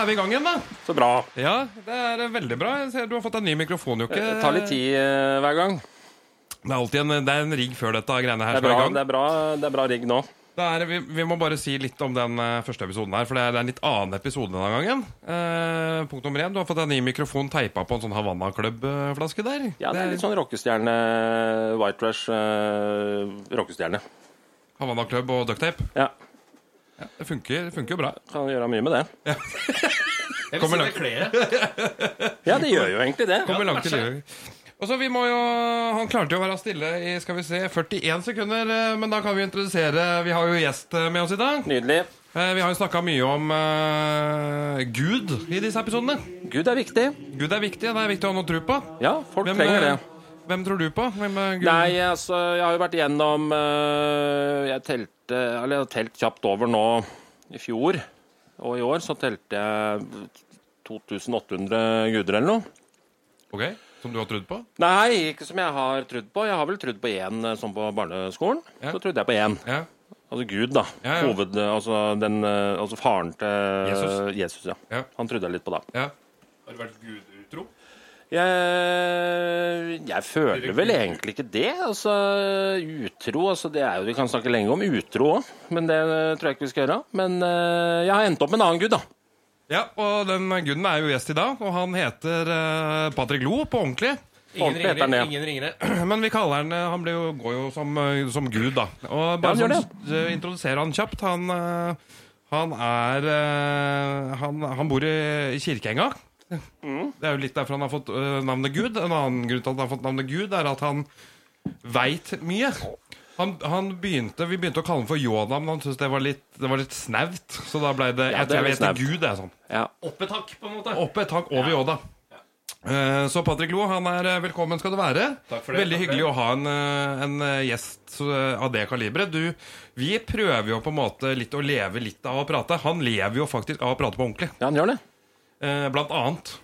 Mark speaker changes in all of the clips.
Speaker 1: da er vi i gang igjen, da.
Speaker 2: Så bra.
Speaker 1: Ja, det er eh, veldig bra. Jeg ser du har fått en ny mikrofon, Jokke.
Speaker 2: Det tar litt tid eh, hver gang.
Speaker 1: Det er alltid en, det er en rigg før dette greiene her
Speaker 2: Det er
Speaker 1: skal
Speaker 2: bra,
Speaker 1: i gang.
Speaker 2: det er bra, det er bra rigg nå.
Speaker 1: Det er, vi, vi må bare si litt om den eh, første episoden her, for det er, det er en litt annen episode denne gangen. Eh, punkt nummer én, du har fått en ny mikrofon teipa på en sånn Havanna Club-flaske der.
Speaker 2: Ja, det er litt sånn rockestjerne, White Rush eh, rockestjerne.
Speaker 1: Havanna Club og ducktape.
Speaker 2: Ja,
Speaker 1: Det funker, det funker jo bra.
Speaker 2: kan gjøre mye med det.
Speaker 3: Jeg vil
Speaker 1: Kommer
Speaker 3: si det kler det.
Speaker 2: Ja, det gjør jo egentlig det.
Speaker 1: Kommer langt i livet. Og så vi må jo, Han klarte jo å være stille i skal vi se, 41 sekunder, eh, men da kan vi introdusere Vi har jo gjest eh, med oss i dag.
Speaker 2: Nydelig.
Speaker 1: Eh, Vi har jo snakka mye om uh, Gud i disse episodene.
Speaker 2: Gud er viktig.
Speaker 1: Gud er viktig, det er viktig å ha noe tro på.
Speaker 2: Ja, folk
Speaker 1: Hvem,
Speaker 2: trenger det.
Speaker 1: Hvem tror du på? Hvem Gud?
Speaker 2: Nei, altså, jeg har jo vært igjennom uh, Jeg telte Eller jeg telt kjapt over nå i fjor. Og i år så telte jeg 2800 guder eller noe.
Speaker 1: Ok, Som du har trodd på?
Speaker 2: Nei, ikke som jeg har trodd på. Jeg har vel trodd på én eh, sånn på barneskolen.
Speaker 1: Ja.
Speaker 2: Så trodde jeg på én.
Speaker 1: Ja.
Speaker 2: Altså Gud, da.
Speaker 1: Ja, ja.
Speaker 2: Hoved, altså, den, eh, altså faren til
Speaker 1: Jesus.
Speaker 2: Jesus ja.
Speaker 1: Ja.
Speaker 2: Han trodde jeg litt på da.
Speaker 1: ja.
Speaker 3: Har du vært gudutro?
Speaker 2: Jeg, jeg føler vel egentlig ikke det. Altså, utro altså, det er jo, Vi kan snakke lenge om utro òg, men det tror jeg ikke vi skal gjøre. Men uh, jeg har endt opp med en annen gud, da.
Speaker 1: ja, og den guden er jo gjest i dag, og han heter uh, Patrick Lo på ordentlig.
Speaker 3: Ingen
Speaker 2: han
Speaker 3: ringere. Ingen ringere.
Speaker 1: Men vi kaller han eh, Han blir jo, går jo som, som gud, da. Og bare
Speaker 2: ja,
Speaker 1: sånn, introdusere han kjapt. Han, han er han, han bor i i Kirkeenga.
Speaker 2: Mm.
Speaker 1: Det er jo litt derfor han har fått eh, navnet Gud. En annen grunn til at han har fått navnet Gud, er at han veit mye. Han, han begynte, Vi begynte å kalle ham for Yoda, men han syntes det var litt, det var litt snaut. Så da ble det
Speaker 2: Ja,
Speaker 1: Jeg tror jeg
Speaker 2: litt
Speaker 1: vet det
Speaker 2: snaut.
Speaker 1: Gud, det er sånn.
Speaker 2: Ja.
Speaker 3: Opp et hakk, på en måte.
Speaker 1: Opp et hakk over Yoda. Eh, Så Patrick Lo, han er eh, velkommen skal du være.
Speaker 3: Takk for det,
Speaker 1: Veldig
Speaker 3: takk for
Speaker 1: hyggelig
Speaker 3: det.
Speaker 1: å ha en, eh, en gjest av det kaliberet. Du, vi prøver jo på en måte litt å leve litt av å prate. Han lever jo faktisk av å prate på ordentlig.
Speaker 2: ja, han gjør det.
Speaker 1: Eh, Blant annet.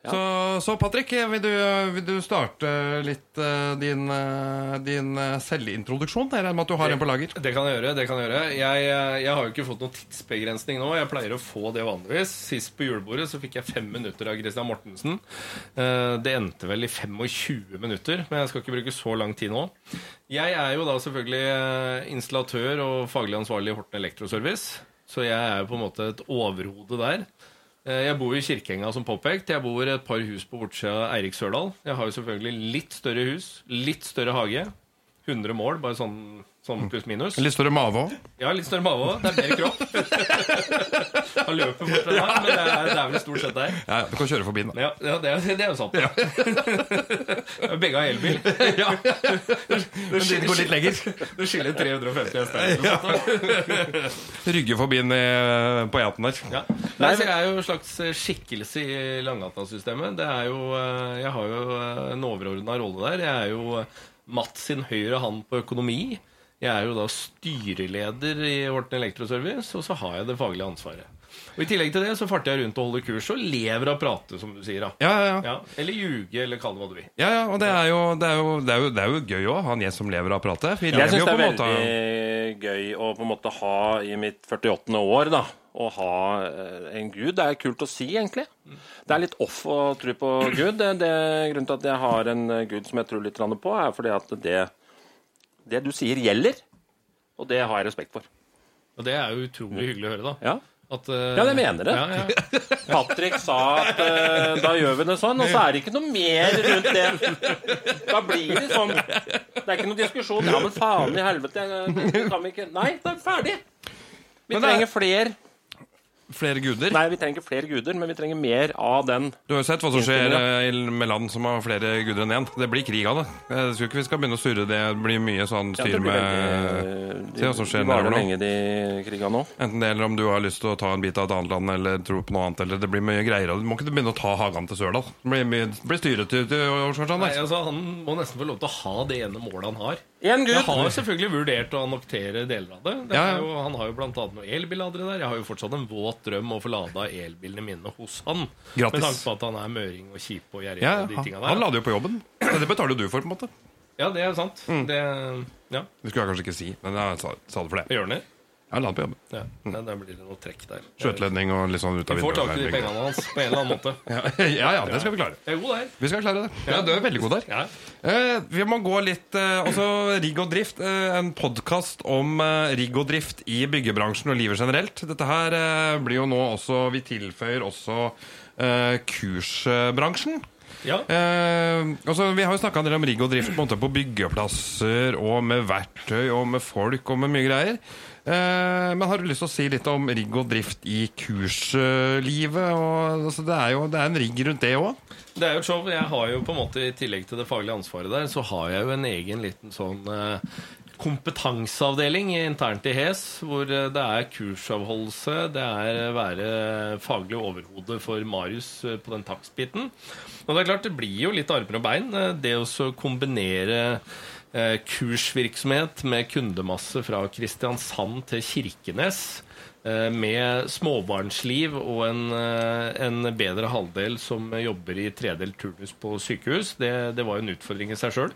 Speaker 2: Ja.
Speaker 1: Så, så Patrick, vil du, vil du starte litt uh, din, uh, din selvintroduksjon? Jeg regner med at du har en på lager.
Speaker 3: Det kan jeg gjøre. det kan Jeg gjøre Jeg, jeg har jo ikke fått noen tidsbegrensning nå. Jeg pleier å få det vanligvis. Sist på julebordet så fikk jeg fem minutter av Christian Mortensen. Det endte vel i 25 minutter, men jeg skal ikke bruke så lang tid nå. Jeg er jo da selvfølgelig installatør og faglig ansvarlig i Horten Elektroservice. Så jeg er jo på en måte et overhode der. Eh, Jeg bor i Kirkeenga, som påpekt. Jeg bor et par hus på bortsida av Eirik Sørdal. Jeg har jo selvfølgelig litt større hus, litt større hage. 100 mål, bare sånn, sånn pluss minus.
Speaker 1: Litt større mage òg.
Speaker 3: Ja, litt større mage òg. Det er mer kropp. Han løper bort fra deg, men det er, det er vel stort sett der.
Speaker 1: Ja, du kan kjøre forbi den.
Speaker 3: Ja, ja det, er, det er jo sant. Begge har elbil.
Speaker 1: Ja. Men det går litt lenger.
Speaker 3: Det skiller 350 hester. eller noe sånt da.
Speaker 1: Rygge forbi den i- på E18 der.
Speaker 3: Ja. Nei, så jeg er jo en slags skikkelse i Langgata-systemet. Det er jo, eh, Jeg har jo eh, en overordna rolle der. Jeg er jo eh, Mats sin høyre hand på økonomi. Jeg er jo da styreleder i Horten Elektroservice, og så har jeg det faglige ansvaret. Og I tillegg til det så farter jeg rundt og holder kurs og lever av prate, som du sier. da
Speaker 1: Ja, ja, ja.
Speaker 3: ja, Eller ljuge, eller kall det hva du vil.
Speaker 1: Ja, ja, og det er jo, det er jo, det er jo, det er jo gøy òg, ha en gjest som lever av å prate.
Speaker 2: Jeg syns det er
Speaker 1: veldig måte
Speaker 2: gøy å på en måte ha i mitt 48. år, da. Å ha eh, en gud. Det er kult å si, egentlig. Det er litt off å tro på Gud. Det, det, grunnen til at jeg har en gud som jeg tror litt grann på, er fordi at det, det du sier, gjelder. Og det har jeg respekt for.
Speaker 3: Og det er jo utrolig hyggelig å høre, da.
Speaker 2: Ja,
Speaker 3: At, uh,
Speaker 2: Ja, jeg mener det.
Speaker 3: Ja, ja.
Speaker 2: Patrick sa at uh, da gjør vi det sånn, og så er det ikke noe mer rundt det. Da blir det sånn. Det er ikke noe diskusjon. Ja, men faen i helvete. Det, kan vi ikke Nei, det er ferdig. Vi
Speaker 1: er-
Speaker 2: trenger flere
Speaker 1: flere guder.
Speaker 2: Nei, vi trenger ikke flere guder, men vi trenger mer av den.
Speaker 1: Du har jo sett hva som skjer eh, i- med land som har flere guder enn én. Det blir krig av det. Jeg tror ikke vi skal begynne å surre det. Det blir mye sånn styr
Speaker 2: ja,
Speaker 1: med
Speaker 2: veldig-
Speaker 1: Se hva som skjer nedover nå.
Speaker 2: lenge, de kriga nå.
Speaker 1: Enten det eller om du har lyst til å ta en bit av et annet land eller tro på noe annet. Eller det blir mye greier. og Du må ikke begynne å ta hagen til Sørdal. Det blir, det blir styrete til.
Speaker 3: Nei, altså, han må nesten få lov til å ha det ene målet han har. Jeg
Speaker 2: har
Speaker 3: har selvfølgelig vurdert å annoktere deler av det. det
Speaker 1: Ja,
Speaker 3: jo, han har jo annet noen elbilladere der. Jeg har jo fortsatt en våt drøm å få lada elbilene mine hos han.
Speaker 1: Gratis.
Speaker 3: Med tanke på at han er møring og kjip og gjerrig.
Speaker 1: Ja,
Speaker 3: og de
Speaker 1: han, lader jo på jobben. Det betaler jo du for, på en måte.
Speaker 3: Ja, det er sant.
Speaker 1: Mm.
Speaker 3: Det, ja,
Speaker 1: Det skulle jeg kanskje ikke si, men jeg sa, det for det.
Speaker 3: Gjør det?
Speaker 1: Ja, la han på jobben.
Speaker 3: Ja, ja, Der blir det noe trekk der.
Speaker 1: Skjøteledning og litt sånn ut av
Speaker 3: Vi får tak i de pengene hans på en eller annen måte.
Speaker 1: Ja, ja, det skal vi klare.
Speaker 3: Jeg er god der.
Speaker 1: Vi skal klare det. Ja, Du er veldig god der.
Speaker 3: Ja.
Speaker 1: Eh, vi må gå litt eh, Også Rigg og drift. Eh, en podkast om eh, rigg og drift i byggebransjen og livet generelt. Dette her eh, blir jo nå også Vi tilføyer også eh, kursbransjen.
Speaker 3: Ja.
Speaker 1: Eh, altså, vi har jo snakka en del om rigg og drift på, en måte, på byggeplasser og med verktøy og med folk og med mye greier. Eh, men har du lyst til å si litt om rigg og drift i kurslivet? Og, altså, det, er jo det er en rigg rundt det òg.
Speaker 3: Det er jo et show. Jeg har jo på en måte I tillegg til det faglige ansvaret der, så har jeg jo en egen liten sånn eh, kompetanseavdeling internt i HES, hvor eh, det er kursavholdelse, det er å være faglig overhode for Marius på den takstbiten. Og det er klart, det blir jo litt armer og bein. Det å kombinere kursvirksomhet med kundemasse fra Kristiansand til Kirkenes. eh, med småbarnsliv og en, eh, en bedre halvdel som jobber i tredelt turnus på sykehus, det, det var jo en utfordring i seg sjøl.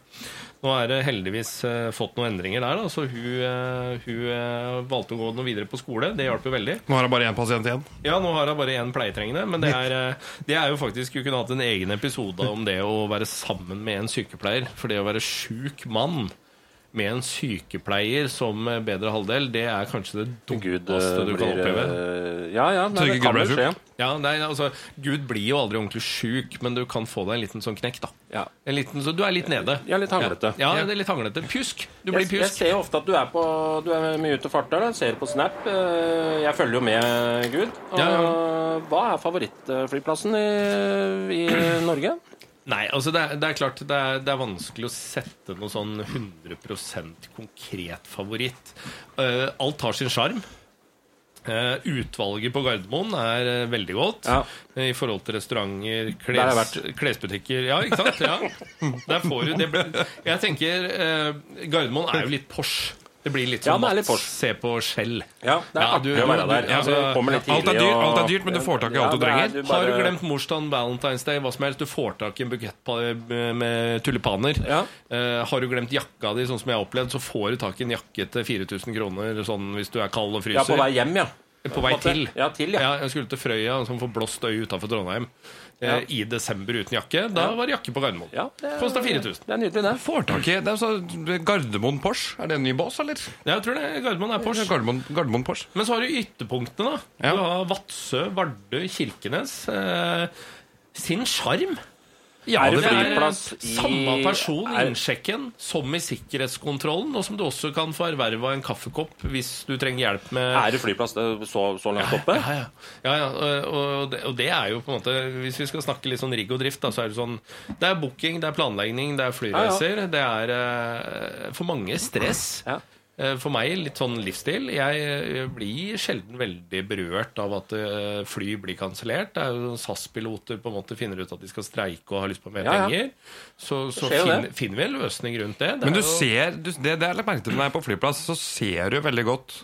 Speaker 3: Nå er det heldigvis eh, fått noen endringer der. Da, så hun, eh, hun eh, valgte å gå noe videre på skole. Det hjalp jo veldig.
Speaker 1: Nå har jeg bare én pasient igjen.
Speaker 3: Ja, nå har hun bare én pleietrengende, men det er, eh, det er jo faktisk Hun kunne hatt en egen episode om det å være sammen med en sykepleier. For det å være sjuk mann med en sykepleier som bedre halvdel, det er kanskje det dummeste
Speaker 2: eh,
Speaker 3: du kan oppleve.
Speaker 2: eh, Ja, ja. Nei, det kan skje.
Speaker 3: Ja, nei, altså, Gud blir jo aldri ordentlig sjuk, men du kan få deg en liten sånn knekk. da
Speaker 2: Ja.
Speaker 3: en liten, Så du er litt nede.
Speaker 2: Ja, litt hanglete.
Speaker 3: Ja, ja, det er litt hanglete. Pjusk. Du blir
Speaker 2: Jeg, jeg ser ofte at du er, på, du er mye ute og farter. Da. Ser på Snap. Eh, Jeg følger jo med, Gud. Og
Speaker 3: Ja,
Speaker 2: Hva er favorittflyplassen i, i Norge?
Speaker 3: Nei, altså det er, det er klart det er, det er vanskelig å sette noe sånn 100% konkret favoritt. Uh, alt har sin sjarm. Uh, utvalget på Gardermoen er uh, veldig godt
Speaker 2: Ja.
Speaker 3: i forhold til restauranter, kles, klesbutikker Ja, ikke sant? Ja. Der får du det. Jeg tenker Gardermoen er jo litt Porsche. Det blir litt
Speaker 2: Ja,
Speaker 3: som
Speaker 2: er litt
Speaker 3: Mats se på Skjell.
Speaker 2: Ja, det er
Speaker 3: Ja,
Speaker 2: artig å være der.
Speaker 3: ja,
Speaker 2: Altså,
Speaker 1: alt er dyrt, alt er dyrt, men du får tak i alt du
Speaker 2: er-
Speaker 1: trenger.
Speaker 2: du
Speaker 3: Har du glemt morsdagen, Valentine's Day, hva som helst, du får tak i en bukett med tulipaner.
Speaker 2: Ja.
Speaker 3: Uh, har du glemt jakka di, sånn som jeg har opplevd, så får du tak i en jakke til 4000 kroner sånn hvis du er kald og fryser.
Speaker 2: Ja, på vei hjem, ja.
Speaker 3: På vei til.
Speaker 2: Ja, til, ja.
Speaker 3: Ja, jeg skulle til Frøya, som får blåst øye utafor Trondheim,
Speaker 2: Ja.
Speaker 3: i desember uten jakke. Da var det jakke på Gardermoen.
Speaker 2: Ja,
Speaker 3: Kosta 4000.
Speaker 2: Det er nydelig, det.
Speaker 1: Får tak i det er så, Gardermoen Porsche. Er det en ny bås, eller?
Speaker 3: Ja, jeg tror det. Gardermoen er Porsche.
Speaker 1: Gardermoen, Gardermoen Porsche.
Speaker 3: Men så har du ytterpunktene, da. Du har Vadsø, Vardø, Kirkenes. Eh, sin sjarm. Ja,
Speaker 2: det
Speaker 3: er samme person i innsjekken som i sikkerhetskontrollen, og som du også kan få erverva en kaffekopp hvis du trenger hjelp med
Speaker 2: Er det flyplass eh, så, så langt oppe?
Speaker 3: ja, ja. ja, ja. Og, det, og det er jo på en måte Hvis vi skal snakke litt sånn rigg og drift, da, så er det sånn Det er booking, det er planlegging, det er flyreiser. Det er eh, for mange stress.
Speaker 2: Ja.
Speaker 3: Eh, For meg litt sånn livsstil. Jeg eh, blir sjelden veldig berørt av at eh, fly blir kansellert. Det er jo SAS-piloter på en måte finner ut at de skal streike og har lyst på mer
Speaker 2: Ja, ja.
Speaker 3: penger. Så, så
Speaker 2: finner
Speaker 3: fin, finner vi en løsning rundt det. det
Speaker 1: Men du
Speaker 3: jo-
Speaker 1: ser, du, det, det er lagt merke til meg er på flyplass, så ser du veldig godt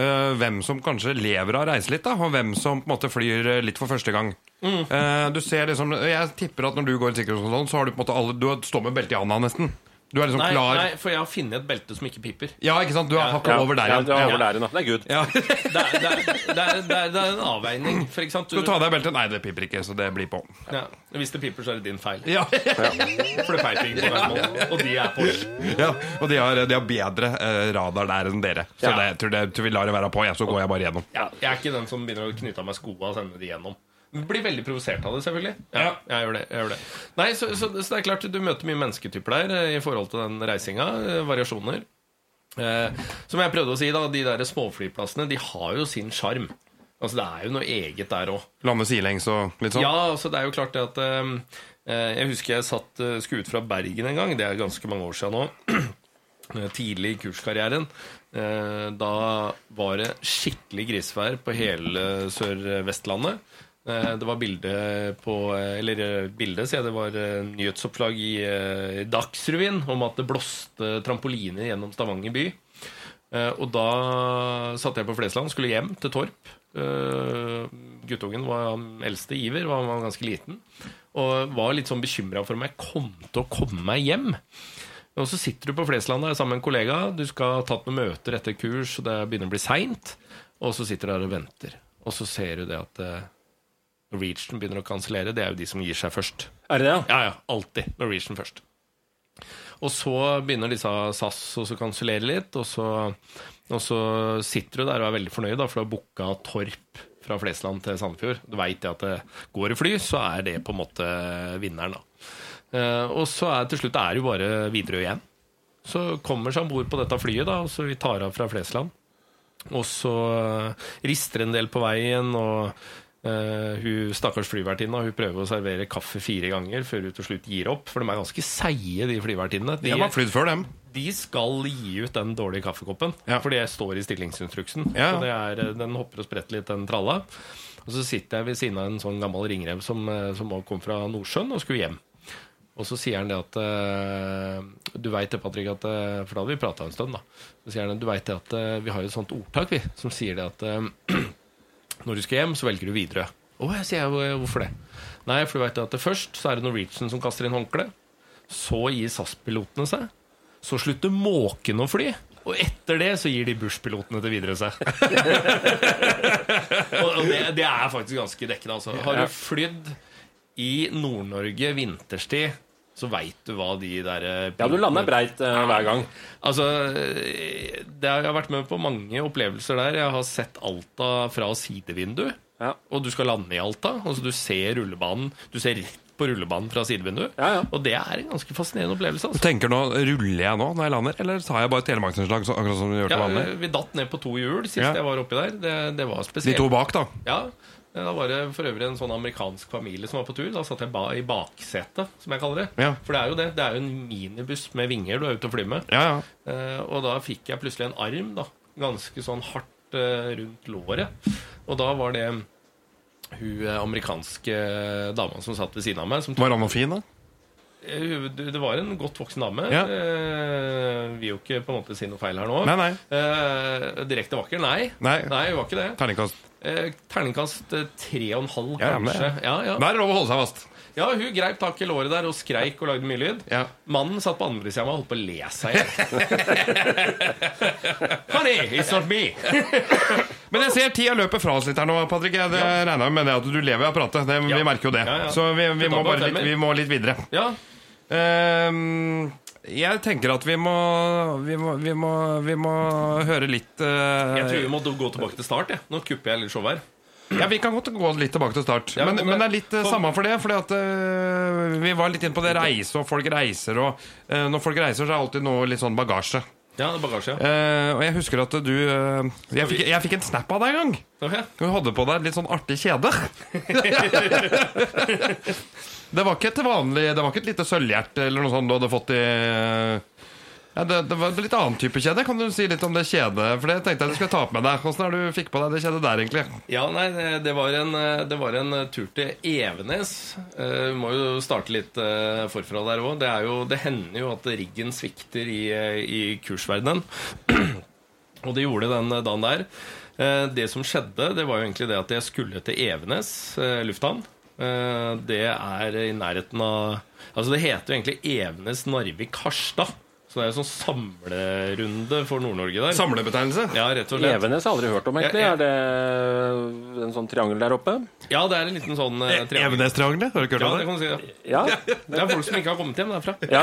Speaker 1: uh, hvem som kanskje lever av å reise litt, da, og hvem som på en måte flyr litt for første gang. Eh, du ser liksom Jeg tipper at når du går i sikkerhetskontrollen, så har du på en måte alle Du står med belte i handa nesten. Du er liksom
Speaker 3: Nei,
Speaker 1: klar
Speaker 3: nei, for jeg har funnet et belte som ikke piper.
Speaker 1: Ja, ikke sant? Du har hakket
Speaker 2: Ja,
Speaker 1: over der
Speaker 2: ja,
Speaker 1: igjen.
Speaker 2: du er
Speaker 1: Ja.
Speaker 2: over der igjen, da. Det er good.
Speaker 1: Ja.
Speaker 3: Det er, det er, det er, det er, det er en avveining. For ikke sant?
Speaker 1: Skal du ta av deg beltet? Nei, det piper ikke, så det blir på.
Speaker 3: ja, hvis det piper, så er det din feil.
Speaker 1: Ja,
Speaker 3: For det peiper ikke på den måten. Og de er Porsche.
Speaker 1: ja. Og de har, de har bedre eh, radar der enn dere. Så
Speaker 2: Ja.
Speaker 1: det, jeg tror, det, tror vi lar det være på, jeg, så går jeg bare gjennom.
Speaker 3: Ja, jeg er ikke den som begynner å knytte av meg skoa og sende de gjennom. Blir veldig provosert av det, selvfølgelig. Ja, jeg gjør det, jeg gjør det. Nei, så, så, så det er klart Du møter mye mennesketyper der eh, i forhold til den reisinga. eh, Variasjoner. Eh, som jeg prøvde å si, da de der småflyplassene De har jo sin sjarm. Altså, det er jo noe eget der òg.
Speaker 1: Lande sidelengs og litt sånn.
Speaker 3: Ja, altså det er jo klart det at eh, eh, Jeg husker jeg satt skulle ut fra Bergen en gang. Det er ganske mange år siden nå. Tidlig i kurskarrieren. Eh, da var det skikkelig grisvær på hele Sør-Vestlandet. Eh, det var bilde på eh, Eller eh, bilde, sier jeg. Det var nyhetsoppslag i Dagsrevyen om at det blåste trampoliner gjennom Stavanger by. Og da satt jeg på Flesland, skulle hjem til Torp. Guttungen var eldste, Iver, var, var ganske liten. Og var litt sånn bekymra for om jeg kom til å komme meg hjem. Og så sitter du på Flesland der sammen med en kollega. Du skal ha tatt noen møter etter kurs, og det begynner å bli seint. Og så sitter du der og venter. Og så ser du det at Norwegian begynner å kansellere. Det er jo de som gir seg først.
Speaker 2: Er det det? ja?
Speaker 3: Ja, ja. Alltid Norwegian først. Og så begynner disse SAS å kansellere litt, og så, og så sitter du der og er veldig fornøyd, da, for du har booka Torp fra Flesland til Sandefjord. Du veit at det går i fly, så er det på en måte vinneren, da. Eh, og så er til slutt er det jo bare Widerøe igjen. Så kommer seg om bord på dette flyet, da, og så vi tar av fra Flesland. Og så rister en del på veien, og eh, hun stakkars flyvertinna hun prøver å servere kaffe fire ganger før hun til slutt gir opp. For de er ganske seige, de flyvertinnene. De,
Speaker 1: flydd før dem.
Speaker 3: de skal gi ut den dårlige kaffekoppen,
Speaker 1: Ja.
Speaker 3: for det står i stillingsinstruksen.
Speaker 1: Ja.
Speaker 3: Så det er, eh, Den hopper og spretter litt, den tralla. Og så sitter jeg ved siden av en sånn gammel ringrev som, eh, som kom fra Nordsjøen og skulle hjem. Og så sier han det at uh, Du veit det, Patrick, at uh, For da hadde vi prata en stund, da. Så sier han du veit det at vi har jo et sånt ordtak, vi, som sier det at når du skal hjem, så velger du Widerøe. Å, jeg sier jeg, hvorfor det? Nei, for du vet at først så er det Norwegian som kaster inn håndkle. Så gir SAS-pilotene seg. Så slutter måken å fly. Og etter det så gir de Bush-pilotene til Widerøe seg. og det, det er faktisk ganske dekkende, altså. Har du flydd i Nord-Norge vinterstid, så veit du hva de der eh,
Speaker 2: Ja, du lander breit uh, hver gang.
Speaker 3: Altså, eh, det har, jeg har vært med på mange opplevelser der. Jeg har sett Alta fra sidevindu.
Speaker 2: Ja.
Speaker 3: Og du skal lande i Alta. Altså, du ser rullebanen Du ser rett på rullebanen fra sidevindu.
Speaker 2: Ja, ja.
Speaker 3: Og det er en ganske fascinerende opplevelse.
Speaker 1: Du
Speaker 3: Altså.
Speaker 1: tenker nå, Ruller jeg nå når jeg lander, eller tar jeg bare telemarksinnslag? akkurat som du gjør til
Speaker 3: Ja,
Speaker 1: vanlig?
Speaker 3: vi datt ned på to hjul sist
Speaker 1: Ja.
Speaker 3: jeg var oppi der. Det, det var
Speaker 1: De to bak, da.
Speaker 3: Ja, Da var det for øvrig en sånn amerikansk familie som var på tur. Da satt jeg ba i baksetet, som jeg kaller det.
Speaker 1: Ja.
Speaker 3: For det er jo det. Det er jo en minibuss med vinger du er ute og flyr med.
Speaker 1: Ja, ja.
Speaker 3: Eh, og da fikk jeg plutselig en arm, da. Ganske sånn hardt eh, rundt låret. Og da var det hun eh, amerikanske dama som satt ved siden av meg. Som
Speaker 1: Var han noe fin, da?
Speaker 3: Eh, det det var en godt voksen dame.
Speaker 1: Ja.
Speaker 3: Eh, vil jo ikke på en måte si noe feil her nå.
Speaker 1: Nei, nei.
Speaker 3: Eh, direkte vakker? Nei.
Speaker 1: Nei.
Speaker 3: Nei, hun var ikke det.
Speaker 1: Terningkast.
Speaker 3: Eh, terningkast eh, tre og en halv, kanskje. Ja, ja.
Speaker 1: Der er det lov å holde seg fast.
Speaker 3: ja, hun greip tak i låret der og skreik og lagde mye lyd.
Speaker 1: Ja.
Speaker 3: Mannen satt på andre sida og holdt på å le seg i. Honey, it's not me!
Speaker 1: Men jeg ser tida løper fra oss litt her nå, Patrick. Jeg ja. regner med det at du lever av apparatet. Det. Vi merker jo det. Så vi, vi, må litt, vi må litt videre.
Speaker 3: Ja,
Speaker 1: Ehm, jeg tenker at vi må Vi må, vi må, vi må høre litt uh,
Speaker 3: jeg tror vi må gå tilbake til start. Jeg. Nå kupper jeg litt show her.
Speaker 1: Ja, Vi kan godt gå litt tilbake til start.
Speaker 3: Ja,
Speaker 1: men,
Speaker 3: men-
Speaker 1: det er litt uh,
Speaker 3: for-
Speaker 1: samme for det. Fordi at uh, Vi var litt inne på det reise, og folk reiser. Og uh, når folk reiser, så er det alltid noe litt sånn bagasje.
Speaker 3: Ja, det er bagasje.
Speaker 1: uh, og jeg husker at du uh, jeg, fikk, jeg fikk en snap av deg en gang.
Speaker 3: Okay.
Speaker 1: Du hadde på deg et litt sånn artig kjede. det var ikke et vanlig Det var ikke et lite sølvhjerte eller noe sånt du hadde fått i ja, det, det var en litt annen type kjede. Kan du si litt om det kjedet? For det tenkte jeg du skulle ta opp med deg. Hvordan er det du fikk på deg det kjedet der, egentlig?
Speaker 3: Ja, nei, det, var en, eh, det var en tur til Evenes. Eh, Vi må jo starte litt eh, forfra der òg. Det, det hender jo at riggen svikter i, eh, i kursverdenen. Og det gjorde den eh, dagen der. Eh, Det som skjedde, det var jo egentlig det at jeg skulle til Evenes eh, lufthavn. Eh, Det er i nærheten av Altså, det heter jo egentlig Evenes Narvik Harstad. Så det er en sånn samlerunde for Nord-Norge der.
Speaker 1: Samlebetegnelse?
Speaker 3: Ja, rett og slett.
Speaker 2: Evenes har jeg aldri hørt om, egentlig.
Speaker 3: Ja, ja.
Speaker 2: Er det en sånn triangel der oppe?
Speaker 3: Ja, det er en liten sånn eh, triangel.
Speaker 1: Evenes-triangelet? Har du ikke hørt om
Speaker 3: det
Speaker 1: det?
Speaker 3: kan du si. Ja.
Speaker 2: Ja.
Speaker 3: Det er folk som ikke har kommet hjem derfra.
Speaker 2: ja.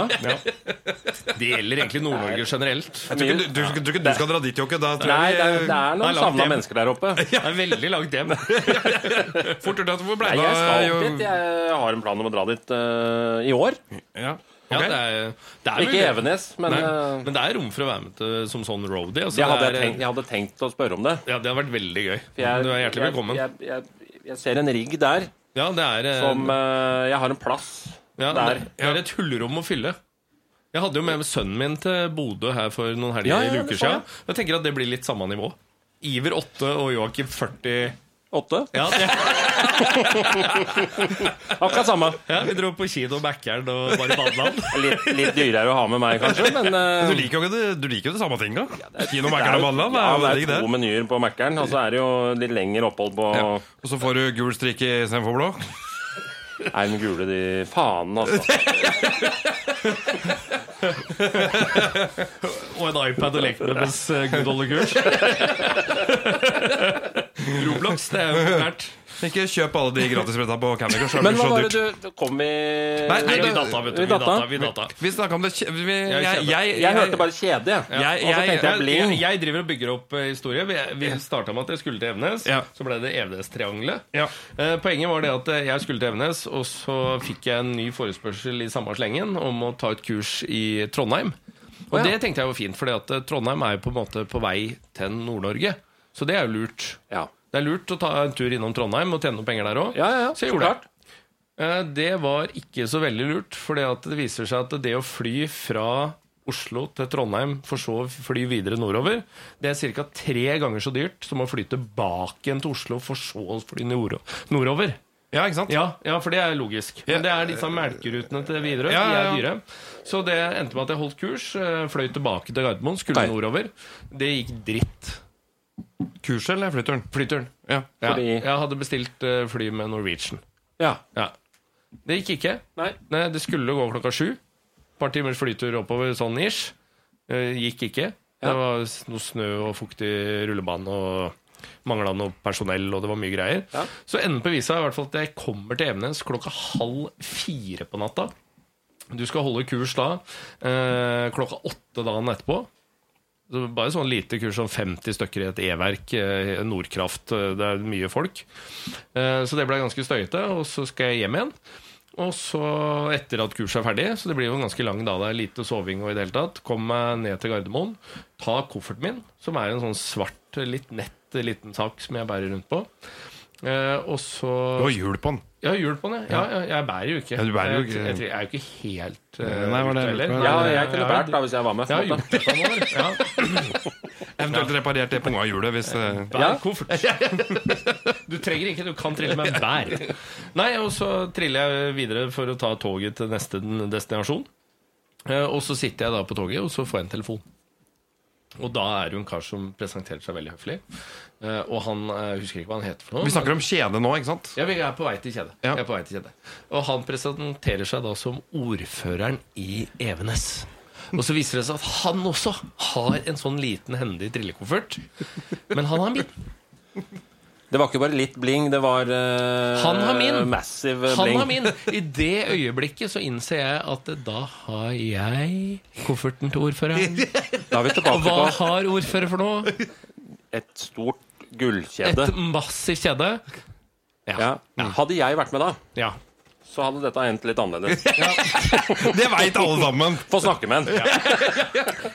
Speaker 3: Det gjelder egentlig Nord-Norge generelt.
Speaker 1: Jeg tror ikke du, du, du, du skal dra dit, Jokke. Da tror
Speaker 2: Nei,
Speaker 1: jeg
Speaker 2: det er, det er noen savna mennesker der oppe.
Speaker 3: Det er veldig langt hjem.
Speaker 1: fort gjort at du får
Speaker 2: Nei,
Speaker 1: det
Speaker 2: jeg skal dit. Jeg har en plan om å dra dit uh, i år.
Speaker 1: Ja.
Speaker 3: Ja, det er, det er
Speaker 2: Ikke
Speaker 3: mulig.
Speaker 2: Evenes, men eh,
Speaker 3: men det er rom for å være med til, som sånn roadie. Altså,
Speaker 2: jeg, hadde
Speaker 3: det er,
Speaker 2: tenkt, jeg hadde tenkt å spørre om det.
Speaker 3: Ja, det har vært veldig gøy.
Speaker 2: For Jeg,
Speaker 3: du er hjertelig velkommen.
Speaker 2: Jeg, jeg, jeg, jeg ser en rigg der
Speaker 3: ja, det er, eh,
Speaker 2: som uh, Jeg har en plass
Speaker 3: ja,
Speaker 2: der.
Speaker 3: det er et hullrom å fylle. Jeg hadde jo med sønnen min til Bodø her for noen helger
Speaker 2: Ja, ja,
Speaker 3: uker
Speaker 2: jeg.
Speaker 3: siden. Jeg tenker at det blir litt samme nivå. Iver 8 og Joakim 40.
Speaker 2: Åtte.
Speaker 3: Ja,
Speaker 2: Akkurat samme.
Speaker 3: ja, vi dro på kino Mækkern og bare badeland.
Speaker 2: Litt, litt dyrere å ha med meg, kanskje, men uh...
Speaker 1: Du liker jo ikke det, du liker jo det samme tinga. Kino
Speaker 2: det
Speaker 1: Mækkern
Speaker 2: er
Speaker 1: og badeland?
Speaker 2: Ja,
Speaker 1: er
Speaker 2: det er
Speaker 1: det.
Speaker 2: to menyer på Mækkern, og så er det jo litt lengre opphold på
Speaker 1: Ja. Og så får du gul strikk istedenfor blå.
Speaker 2: Nei, den gule de Faen, altså.
Speaker 3: Og en iPad å leke med mens eh, Gud holder kurs. Roblox, det er jo populært.
Speaker 1: Ikke kjøp alle de gratisbretta på Candy Crush.
Speaker 2: Men hva var det du kom i
Speaker 1: Nei,
Speaker 3: Nei, vi data, vet du.
Speaker 2: vi
Speaker 3: data, vi data.
Speaker 1: Vi snakka om det vi, jeg,
Speaker 3: Jeg
Speaker 1: jeg, jeg,
Speaker 2: Jeg hørte bare kjede, jeg.
Speaker 1: Jeg-
Speaker 2: Og så tenkte jeg bling.
Speaker 3: Jeg, jeg driver og bygger opp eh, historie. Vi, vi starta med at jeg skulle til Evenes.
Speaker 1: Ja.
Speaker 3: Så ble det Evenes-triangelet.
Speaker 1: Ja.
Speaker 3: Eh, poenget var det at eh, jeg skulle til Evenes, og så fikk jeg en ny forespørsel i samme slengen om å ta et kurs i Trondheim. Og
Speaker 2: ja.
Speaker 3: det tenkte jeg var fint, for Trondheim er jo på en måte på vei til Nord-Norge. Så det er jo lurt.
Speaker 2: Ja.
Speaker 3: Det er lurt å ta en tur innom Trondheim og tjene noen penger der òg.
Speaker 2: Ja, ja, ja,
Speaker 3: Så jeg gjorde det. Eh, Det var ikke så veldig lurt, for det viser seg at det å fly fra Oslo til Trondheim, for så å fly videre nordover, det er ca. tre ganger så dyrt som å fly tilbake igjen til Oslo, for så å fly nord nordover.
Speaker 1: ja, ikke sant?
Speaker 3: Ja, ja, for det er logisk. Men det er disse melkerutene til Widerøe.
Speaker 1: Ja,
Speaker 3: De
Speaker 1: ja,
Speaker 3: er dyre. Så det endte med at jeg holdt kurs, eh, fløy tilbake til Gardermoen, skulle nordover. Det gikk dritt.
Speaker 1: Kurset eller flyturen?
Speaker 3: Flyturen.
Speaker 1: Ja.
Speaker 3: Ja,
Speaker 2: Fordi-
Speaker 3: jeg hadde bestilt eh, fly med Norwegian.
Speaker 2: Ja.
Speaker 3: Ja. Det gikk ikke.
Speaker 2: Nei.
Speaker 3: Nei, det skulle gå klokka sju. Et par timers flytur oppover, sånn ish. Eh, Gikk ikke.
Speaker 2: Ja.
Speaker 3: Det var noe snø og fuktig rullebane og mangla noe personell, og det var mye greier.
Speaker 2: Ja.
Speaker 3: Så enden på visa er i hvert fall at jeg kommer til Evenes klokka halv fire på natta. Du skal holde kurs da eh, klokka åtte dagen etterpå. Bare sånn lite kurs, sånn 50 stykker i et E-verk, eh, Nordkraft, eh, det er mye folk. Eh, Så det ble ganske støyete, og så skal jeg hjem igjen. Og så, etter at kurset er ferdig, så det blir jo en ganske lang dag, det er lite soving og i det hele tatt, kom meg ned til Gardermoen, ta kofferten min, som er en sånn svart, litt nett liten sak som jeg bærer rundt på. Eh, og så
Speaker 1: Du har hjul på den.
Speaker 3: Jeg har hjul på den, ja. Ja, jeg, jeg bærer jo ikke.
Speaker 1: Ja, du bærer jo
Speaker 3: Jeg-
Speaker 1: ikke.
Speaker 3: Jeg, jeg, er jo ikke helt uh,
Speaker 1: Nei, var det-
Speaker 3: heller.
Speaker 2: ja, jeg kunne båret da hvis jeg var med.
Speaker 3: Jeg har
Speaker 2: på
Speaker 3: gjort det framover. Ja.
Speaker 1: Eventuelt reparert det pungahjulet hvis uh,
Speaker 3: Bær
Speaker 2: Ja.
Speaker 3: koffert. Du trenger ikke, du kan trille med bær. Nei, og så triller jeg videre for å ta toget til neste destinasjon. Eh, Og så sitter jeg da på toget, og så får jeg en telefon. Og da er det jo en kar som presenterte seg veldig høflig. Eh, Og han jeg husker ikke hva han heter for noe.
Speaker 1: Vi snakker om kjede nå, ikke sant?
Speaker 3: Ja, vi er på vei til kjede.
Speaker 1: Ja.
Speaker 3: Vei til kjede. Og han presenterer seg da som ordføreren i Evenes. Og så viser det seg at han også har en sånn liten hendig trillekoffert. Men han har min.
Speaker 2: Det var ikke bare litt bling, det var uh,
Speaker 3: Han har min.
Speaker 2: massive
Speaker 3: Han
Speaker 2: bling.
Speaker 3: har min. I det øyeblikket så innser jeg at da har jeg kofferten til ordføreren.
Speaker 2: Er
Speaker 3: Og hva har ordfører for noe?
Speaker 2: et stort gullkjede.
Speaker 3: Et massivt kjede.
Speaker 2: Ja. Hadde jeg vært med da,
Speaker 3: Ja.
Speaker 2: så hadde dette endt litt annerledes.
Speaker 1: Det veit alle sammen!
Speaker 2: Få snakke med en.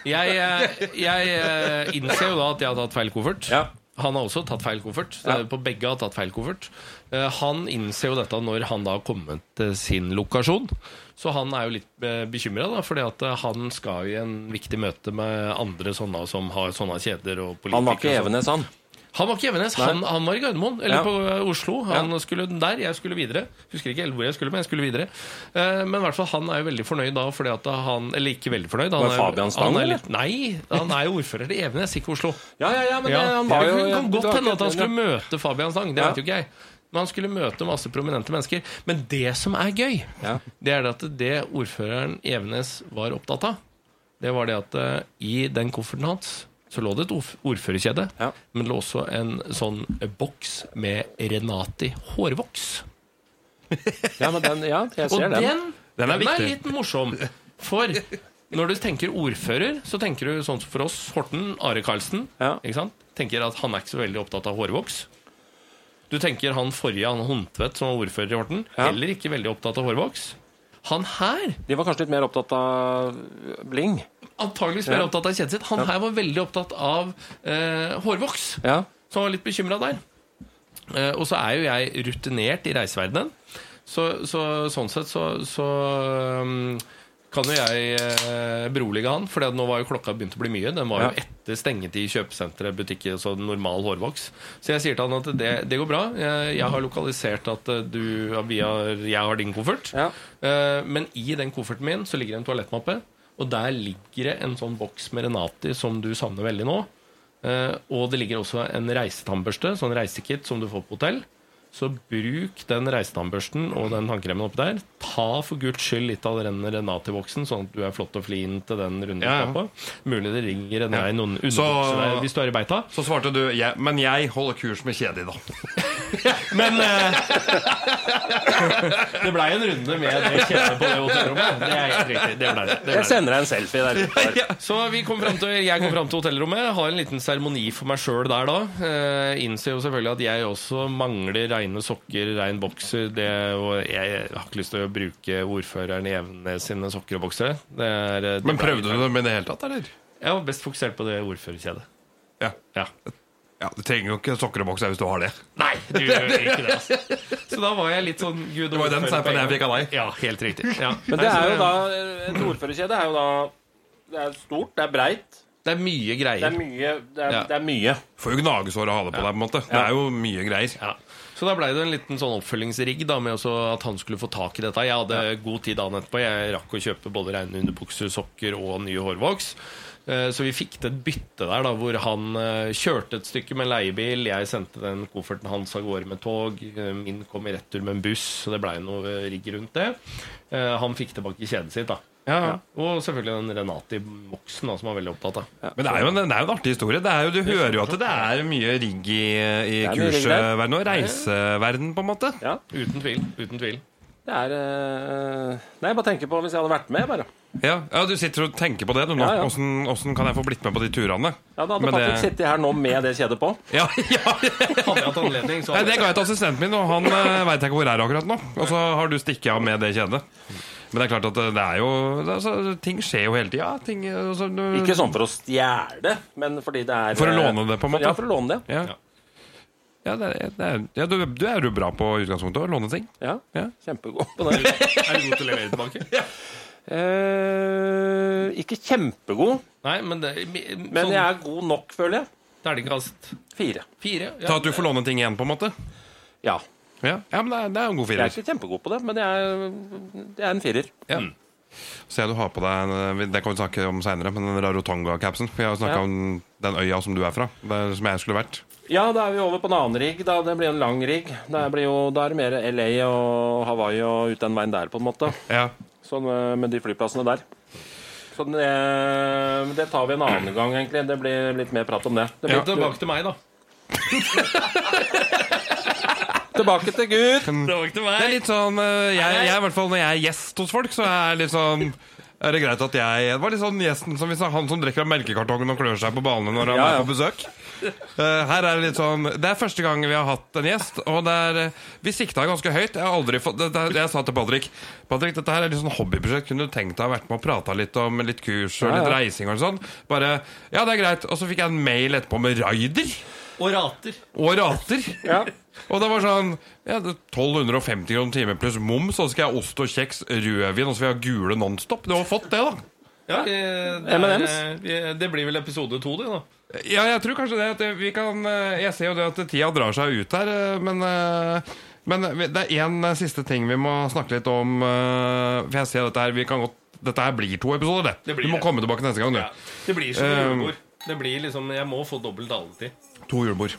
Speaker 3: Jeg, eh, jeg eh, innser jo da at jeg har tatt feil koffert.
Speaker 2: Ja.
Speaker 3: Han har også tatt feil koffert.
Speaker 2: Ja.
Speaker 3: På begge har tatt feil koffert. Eh, Han innser jo dette når han da har kommet til sin lokasjon. Så han er jo litt bekymra, fordi at eh, han skal i en viktig møte med andre sånne som har sånne kjeder og politikere.
Speaker 2: Han var ikke
Speaker 3: sånn.
Speaker 2: Evenes, han.
Speaker 3: Han var ikke Evenes, han, han var i Gardermoen. Eller
Speaker 2: Ja.
Speaker 3: på eh, Oslo. Han skulle der, jeg skulle videre. Husker ikke hvor jeg skulle, men jeg skulle videre. Eh, Men i hvert fall, han er jo veldig fornøyd da, fordi at han Eller ikke veldig fornøyd. Han er-
Speaker 2: Fabian Stang,
Speaker 3: er
Speaker 2: eller?
Speaker 3: Nei, han er jo ordfører i Evenes, ikke Oslo.
Speaker 2: Ja, ja, ja, men
Speaker 3: Ja.
Speaker 2: han var jo
Speaker 3: det kan godt hende at han skulle møte Fabian Stang. Det
Speaker 2: Ja.
Speaker 3: vet jo ikke jeg. Men han skulle møte masse prominente mennesker. Men det som er gøy,
Speaker 2: Ja.
Speaker 3: det er at det ordføreren Evenes var opptatt av, det var det at eh, i den kofferten hans så lå det et ordf- ordførerkjede,
Speaker 2: Ja.
Speaker 3: men det lå også en sånn eh, boks med Renati hårvoks.
Speaker 2: ja, men den, ja, jeg
Speaker 3: Og
Speaker 2: ser den.
Speaker 3: den,
Speaker 1: Den er viktig.
Speaker 3: litt morsom. For når du tenker ordfører, så tenker du sånn som for oss, Horten, Are Karlsen.
Speaker 2: Ja.
Speaker 3: Ikke sant? Tenker at han er ikke så veldig opptatt av hårvoks. Du tenker han forrige, han Hundtvedt, som var ordfører i Horten,
Speaker 2: Ja.
Speaker 3: heller ikke veldig opptatt av hårvoks. Han her,
Speaker 2: De var kanskje litt mer opptatt av bling.
Speaker 3: Antakeligvis mer
Speaker 2: Ja.
Speaker 3: opptatt av kjedet sitt, han her var veldig opptatt av eh, hårvoks.
Speaker 2: Ja.
Speaker 3: Så han var litt bekymra der. Eh, og så er jo jeg rutinert i reiseverdenen. Så, så sånn sett så, så um, kan jo jeg eh, berolige han. For nå var jo klokka begynt å bli mye. Den var jo etter stengetid i kjøpesenteret, butikker, så normal hårvoks. Så jeg sier til han at det, det går bra. Jeg, jeg har lokalisert at eh, du, har, jeg har din koffert.
Speaker 2: Ja.
Speaker 3: Eh, men i den kofferten min så ligger det en toalettmappe. Og der ligger det en sånn boks med Renati som du savner veldig nå. Og det ligger også en reisetannbørste, sånn reisekit som du får på hotell. Så bruk den reisetannbørsten og den tannkremen oppi der. Ta for guds skyld litt av den Renati-boksen, sånn at du er flott og flin til den runden
Speaker 1: Ja, ja.
Speaker 3: Mulig det ringer en
Speaker 1: ja.
Speaker 3: underbukse der hvis du er i beita.
Speaker 1: Så svarte du ja, Men jeg holder kurs med kjedi, da.
Speaker 3: Men eh, det blei en runde med det kjedet på det hotellrommet. Det er helt riktig. Det ble det. det, ble
Speaker 2: Jeg sender deg en selfie der. der.
Speaker 3: Så vi kom frem til, jeg kom fram til hotellrommet, har en liten seremoni for meg sjøl der da. Eh, innser jo selvfølgelig at jeg også mangler reine sokker, rein bokser. Det, og jeg har ikke lyst til å bruke ordføreren i Evenes sine sokker og boksere. Det er, det
Speaker 1: Men prøvde du det med det hele tatt, eller?
Speaker 3: Jeg var best fokusert på det ordførerkjedet.
Speaker 1: Ja.
Speaker 3: Ja.
Speaker 1: Ja Du trenger jo ikke sokker og bokser hvis du har det.
Speaker 3: Nei, du gjør ikke det. Altså. Så da var jeg litt sånn gud
Speaker 1: Det var jo den
Speaker 3: ordfører på
Speaker 1: snappen
Speaker 3: en
Speaker 1: jeg fikk av deg.
Speaker 3: Ja, helt riktig. Ja.
Speaker 2: Men det er jo da Et ordførerkjede er jo da Det er stort, det er breit,
Speaker 3: Det er mye
Speaker 2: det er
Speaker 3: greier.
Speaker 2: mye. Det er,
Speaker 3: Ja.
Speaker 2: det er mye.
Speaker 1: Får jo gnagesår å ha det på deg, på en måte. Det er jo mye greier.
Speaker 3: Ja. Så da blei det en liten sånn oppfølgingsrigg da, med også at han skulle få tak i dette. Jeg hadde god tid dagen etterpå. Jeg rakk å kjøpe både reine underbukser, sokker og nye hårvoks. Eh, Så vi fikk til et bytte der, da, hvor han eh, kjørte et stykke med leiebil. Jeg sendte den kofferten hans av gårde med tog. Eh, Min kom i retur med en buss, så det blei noe rigg rundt det. Eh, Han fikk tilbake kjedet sitt, da.
Speaker 1: Ja.
Speaker 3: Og selvfølgelig den Renati-boksen, da, som var veldig opptatt av.
Speaker 1: Men det er, jo en, det er jo en artig historie. Det er jo, du hører jo at det er mye rigg i, i
Speaker 2: er mye rigg der.
Speaker 1: kursverden og reiseverden, på en måte.
Speaker 2: Ja.
Speaker 3: Uten tvil. Uten tvil.
Speaker 2: Det er eh, Nei, jeg bare tenker på hvis jeg hadde vært med, bare.
Speaker 1: Ja, ja Du sitter og tenker på det du nå.
Speaker 2: Ja, ja.
Speaker 1: Åssen kan jeg få blitt med på de turene?
Speaker 2: Ja, da hadde
Speaker 1: Men
Speaker 2: Patrick
Speaker 1: det-
Speaker 2: sittet her nå med det kjedet på.
Speaker 1: Ja, ja.
Speaker 3: Hadde jeg hatt anledning, så
Speaker 1: Nei, Det ga jeg til assistenten min, og han uh, veit jeg ikke hvor er akkurat nå. Og så har du stikket av med det kjedet. Men det er klart at det er jo altså, Ting skjer jo hele tida. Altså, du-
Speaker 2: Ikke sånn for å stjele, men fordi det er
Speaker 1: For å
Speaker 2: eh,
Speaker 1: låne det, på en måte?
Speaker 2: Ja, for å låne det.
Speaker 1: Ja. Ja, det er, det er, ja du, du er jo bra på utgangspunktet å låne ting.
Speaker 2: Ja,
Speaker 1: Ja.
Speaker 2: Kjempegod på det.
Speaker 3: er du god til å levere tilbake.
Speaker 2: Eh, ikke kjempegod,
Speaker 3: Nei, men det,
Speaker 2: men
Speaker 3: sånn,
Speaker 2: jeg er god nok, føler jeg.
Speaker 3: Terningkast
Speaker 2: Fire.
Speaker 3: fire.
Speaker 1: Ta at du får låne ting igjen, på en måte.
Speaker 2: Ja.
Speaker 1: Ja, ja men det er, det er en god
Speaker 2: Jeg er ikke kjempegod på det, men jeg er, det er en firer.
Speaker 1: Ja. Jeg du har på deg en- Det kan vi snakke om seinere, men den Rarotonga-capsen. Vi har snakka
Speaker 2: Ja.
Speaker 1: om den øya som du er fra, der, som jeg skulle vært.
Speaker 2: Ja, da er vi over på en annen rigg. Da. Det blir en lang rigg. Det da er det mer LA og Hawaii og ut den veien der, på en måte.
Speaker 1: Ja.
Speaker 2: Sånn eh, med de flyplassene der. Så det, det tar vi en annen gang, egentlig. Det blir litt mer prat om det. det
Speaker 1: Ja.
Speaker 3: Tilbake til meg, da.
Speaker 2: Tilbake til Gud.
Speaker 3: Tilbake til meg.
Speaker 1: Det er litt sånn eh, jeg, jeg, i hvert fall Når jeg er gjest hos folk, så er jeg litt sånn er det greit at jeg Det var litt sånn gjesten som vi er han som drikker av melkekartongen og klør seg på ballene når han
Speaker 2: Ja, ja.
Speaker 1: er på besøk. Eh, her er det litt sånn Det er første gang vi har hatt en gjest, og det er eh, Vi sikta ganske høyt. Jeg har aldri fått det, det, Jeg sa til Patrick Patrick, dette her er litt sånn hobbyprosjekt. Kunne du tenkt deg å vært med og prata litt om litt kurs og litt
Speaker 2: ja.
Speaker 1: reising og sånn? Bare Ja, det er greit. Og så fikk jeg en mail etterpå med raider
Speaker 3: Og rater.
Speaker 1: og rater.
Speaker 2: Ja.
Speaker 1: Og det var sånn ja, er 1250 kroner timen pluss moms, og så skal jeg ha ost og kjeks, rødvin, og så vil jeg ha gule Nonstop. Du har fått det, da.
Speaker 3: Ja, det, er, det blir vel episode to, det, da.
Speaker 1: Ja, jeg tror kanskje det. At vi kan eh, Jeg ser jo det at tida drar seg ut her, eh, men eh, men det er én siste ting vi må snakke litt om. For jeg ser dette her vi kan godt, Dette her blir to episoder, det.
Speaker 3: Det blir
Speaker 1: du må
Speaker 3: det.
Speaker 1: komme tilbake neste gang, du.
Speaker 3: Ja. Det blir som
Speaker 1: Um,
Speaker 3: julebord. Det blir liksom Jeg må få dobbel taletid.
Speaker 1: To julebord.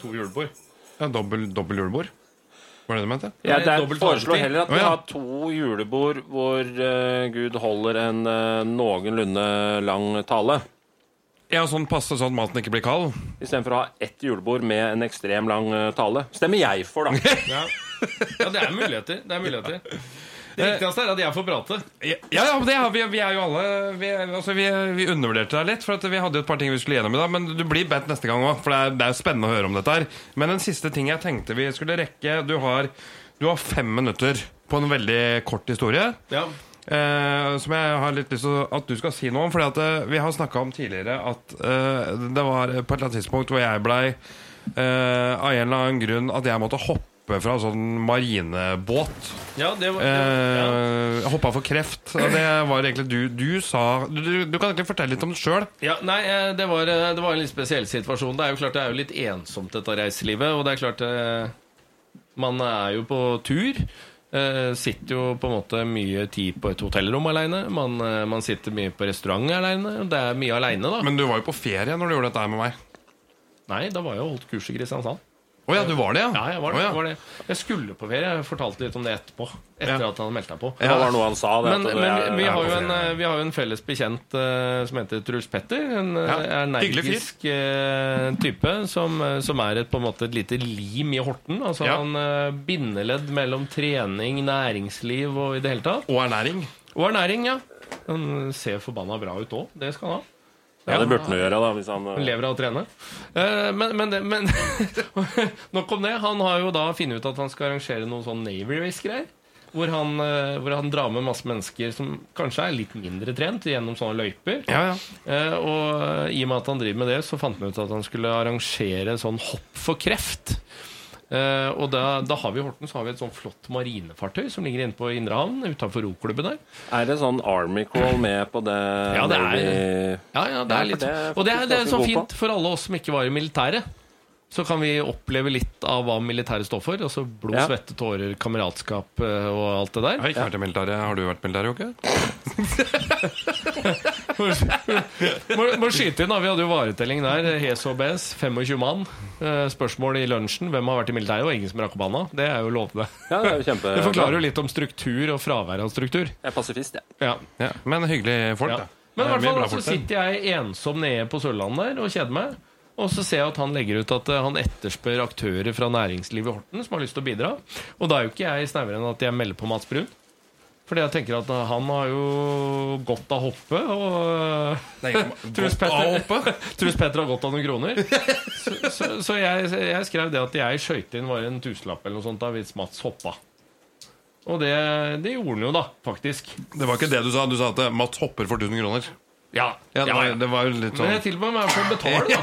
Speaker 3: To julebord.
Speaker 1: Ja, dobbel, dobbel julebord. Var det det du mente?
Speaker 2: Jeg der
Speaker 3: dobbelt
Speaker 2: foreslår heller at vi har to julebord hvor uh, Gud holder en uh, noenlunde lang tale.
Speaker 1: Ja, sånn passe sånn at maten ikke blir kald.
Speaker 2: Istedenfor å ha ett julebord med en ekstrem lang eh, tale. Stemmer jeg for, da.
Speaker 3: Ja. ja, det er muligheter. Det er muligheter. Det viktigste er at jeg får prate.
Speaker 1: Ja, ja, men det har vi, vi er jo alle Vi, altså, vi, vi undervurderte deg litt, for at vi hadde jo et par ting vi skulle gjennom i dag. Men du blir bedt neste gang òg, for det er, det er spennende å høre om dette her. Men en siste ting jeg tenkte vi skulle rekke Du har, du har fem minutter på en veldig kort historie.
Speaker 3: Ja.
Speaker 1: Eh, som jeg har litt lyst til at du skal si noe om. Fordi at eh, vi har snakka om tidligere at eh, det var på et eller annet tidspunkt hvor jeg blei eh, av en eller annen grunn at jeg måtte hoppe fra en sånn marinebåt.
Speaker 3: ja, det var ja.
Speaker 1: Eh, hoppa for kreft. Det var egentlig du Du sa Du, du, kan egentlig fortelle litt om det sjøl.
Speaker 3: Ja, nei, eh, det var, eh, det var en litt spesiell situasjon. Det er jo klart det er jo litt ensomt, dette reiselivet. Og det er klart Man er jo på tur. Sitter jo på en måte mye tid på et hotellrom aleine. Man, man sitter mye på restaurant aleine. Det er mye aleine, da.
Speaker 1: Men du var jo på ferie når du gjorde dette her med meg.
Speaker 3: Nei, da var jeg og holdt kurs i Kristiansand.
Speaker 1: Å ja, du var det, ja?
Speaker 3: Ja, jeg var det.
Speaker 1: Å, ja.
Speaker 3: var det. Jeg skulle på ferie. Jeg fortalte litt om det etterpå. Etter
Speaker 1: Ja.
Speaker 3: at han meldte deg på.
Speaker 2: Det var noe han sa. Det,
Speaker 3: Men, men
Speaker 2: jeg-
Speaker 3: vi, har jo en, eh, vi har jo en felles bekjent uh, som heter Truls Petter. En eh,
Speaker 1: Ja,
Speaker 3: energisk uh, type som, eh, som er et, på en måte et lite lim i Horten. Altså
Speaker 1: Ja.
Speaker 3: han uh, bindeledd mellom trening, næringsliv og i det hele tatt.
Speaker 1: Og ernæring.
Speaker 3: Og ernæring, ja. Han ser forbanna bra ut òg. Det skal han ha.
Speaker 2: Ja, det burde han jo gjøre, da. Hvis han,
Speaker 3: Han lever av å trene. Eh, men men, men nok om det. Han har jo da funnet ut at han skal arrangere noe sånn Navy Race-greier. Hvor han, eh, hvor han drar med masse mennesker som kanskje er litt mindre trent, gjennom sånne løyper.
Speaker 1: Ja, ja.
Speaker 3: Eh, og i og med at han driver med det, så fant han ut at han skulle arrangere sånn hopp for kreft. Eh, og da, da har vi i Horten så har vi et sånn flott marinefartøy som ligger inne på Indre Havn, utafor roklubben der.
Speaker 2: Er det sånn Army Crawl med på det?
Speaker 3: Ja, det er- Ja, ja, det er litt
Speaker 2: det er
Speaker 3: Og det er, det er så fint for alle oss som ikke var i militæret. Så kan vi oppleve litt av hva militæret står for. Altså blod,
Speaker 2: Ja.
Speaker 3: svette, tårer, kameratskap eh, og alt det
Speaker 1: Jeg
Speaker 3: der.
Speaker 1: har ikke vært i militæret. Har du vært i militæret, Jokke?
Speaker 3: Må, må skyte inn, da. Vi hadde jo varetelling der. Hes og BS. 25 mann. Eh, Spørsmål i lunsjen. Hvem har vært i militæret? Og ingen som rakk opp hånda. Det er jo lovende.
Speaker 2: Ja, det er jo kjempe...
Speaker 3: Det forklarer jo litt om struktur og fravær av struktur.
Speaker 2: Jeg er pasifist, jeg.
Speaker 3: Ja.
Speaker 1: Ja. Men hyggelige folk,
Speaker 3: Ja.
Speaker 1: da.
Speaker 3: Men i
Speaker 1: er
Speaker 3: hvert fall så sitter jeg ensom nede på Sørlandet der og kjeder meg. Og så ser jeg at han legger ut at eh, han etterspør aktører fra næringslivet i Horten som har lyst til å bidra. Og da er jo ikke jeg snauere enn at jeg melder på Mats Brun. Fordi jeg tenker at eh, han har jo godt av hoppe, og eh,
Speaker 1: Nei,
Speaker 3: Truls Petter, Truls Petter har godt av noen kroner. Så, så, så jeg, jeg skrev det at jeg skøyte inn var en tusenlapp eller noe sånt da hvis Mats hoppa. Og det, det gjorde han jo, da, faktisk.
Speaker 1: Det var ikke det du sa. Du sa at eh, Mats hopper for 1000 kroner.
Speaker 3: Ja,
Speaker 1: Ja, det,
Speaker 3: ja,
Speaker 1: var,
Speaker 3: ja.
Speaker 1: det var jo litt sånn
Speaker 3: Men
Speaker 1: sånn
Speaker 3: jeg tilbød meg å betale, da.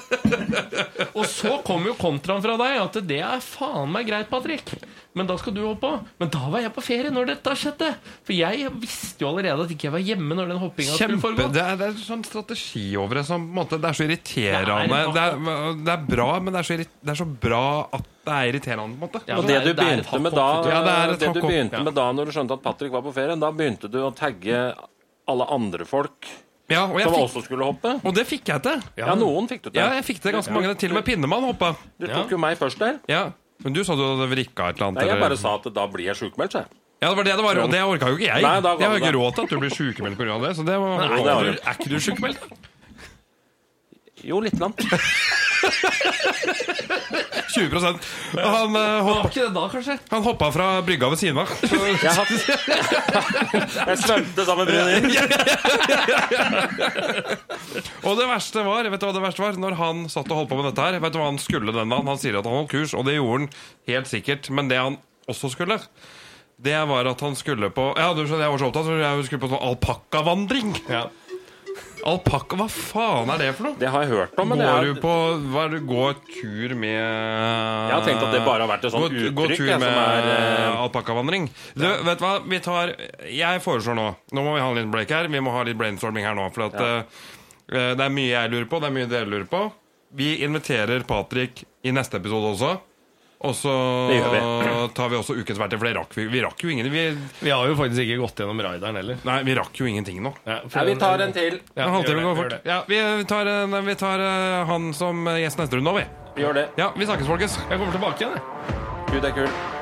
Speaker 3: Og så kom jo kontraen fra deg at det er faen meg greit, Patrick. Men da skal du hoppe av. Men da var jeg på ferie når dette skjedde. For jeg visste jo allerede at ikke jeg var hjemme når den hoppinga skulle foregå.
Speaker 1: det, er, det er sånn strategi over det som måte, Det er så irriterende.
Speaker 3: Det
Speaker 1: Det
Speaker 3: er-
Speaker 1: er, det er, bra, men det er, så, det er så bra at det er irriterende. på en måte
Speaker 3: Ja,
Speaker 2: Og
Speaker 3: det
Speaker 2: det
Speaker 3: er-
Speaker 2: du
Speaker 3: det er et
Speaker 2: begynte med da,
Speaker 1: ja, det er
Speaker 2: det du begynte med da når du skjønte at Patrick var på ferie, da begynte du å tagge alle andre folk
Speaker 1: Ja, og, jeg
Speaker 2: som
Speaker 1: fikk,
Speaker 2: også skulle hoppe.
Speaker 1: og det fikk jeg til.
Speaker 2: Ja, noen fikk du til.
Speaker 1: Ja, jeg fikk til ganske mange. Til og med Pinnemann hoppa.
Speaker 2: Du tok jo meg først der.
Speaker 1: Ja. Men du sa du hadde vrikka et eller annet.
Speaker 2: Nei, jeg
Speaker 1: eller-
Speaker 2: bare sa at da blir jeg sjukmeldt, sa jeg.
Speaker 1: Ja, det var det det var, og det orka jo ikke jeg.
Speaker 2: Nei, da
Speaker 1: jeg har jo ikke råd til at du blir sykemeldt pga. det. Så det var,
Speaker 3: Nei,
Speaker 2: det
Speaker 3: er,
Speaker 2: du.
Speaker 3: du, er ikke du sjukmeldt?
Speaker 2: Jo, lite grann.
Speaker 1: 20 Og Han, uh,
Speaker 3: Var
Speaker 1: hoppa,
Speaker 3: ikke det da, kanskje?
Speaker 1: han hoppa fra brygga ved siden av.
Speaker 2: Jeg, har... jeg svømte sammen med Brun inn.
Speaker 1: Og det verste var vet du hva det verste var? Når han satt og holdt på med dette her Vet du hva han skulle den dagen? Han sier at han holdt kurs, og det gjorde han helt sikkert. Men det han også skulle, det var at han skulle på Ja, du skjønner, jeg var så opptatt, så jeg skulle på sånn alpakkavandring.
Speaker 3: Ja.
Speaker 1: Alpakka, hva faen er det for noe?
Speaker 2: Det har jeg hørt om, men det
Speaker 1: Går
Speaker 2: er...
Speaker 1: du på hva er det, Gå tur med
Speaker 2: Jeg har tenkt at det bare har vært et sånt
Speaker 1: gå, gå tur med
Speaker 2: er, eh,
Speaker 1: alpakkavandring. Ja. vet du hva, vi tar Jeg foreslår nå Nå må vi ha en liten break her. Vi må ha litt brainstorming her nå. For at ja. uh, det er mye jeg lurer på, det er mye dere lurer på. Vi inviterer Patrick i neste episode også. Og så
Speaker 2: vi.
Speaker 1: tar vi også ukens verktøy, for det rakk vi, vi rakk jo ingen vi,
Speaker 3: Vi har jo faktisk ikke gått gjennom raideren heller.
Speaker 1: Nei, vi rakk jo ingenting nå.
Speaker 3: Ja,
Speaker 2: ja vi tar en til.
Speaker 3: Ja,
Speaker 1: En halvtime går fort. Ja, vi tar, eh, vi tar eh, han som gjest neste runde nå, vi.
Speaker 2: Vi gjør det.
Speaker 1: Ja, vi snakkes, folkens.
Speaker 3: Jeg kommer tilbake igjen, jeg.
Speaker 2: Gud er kul.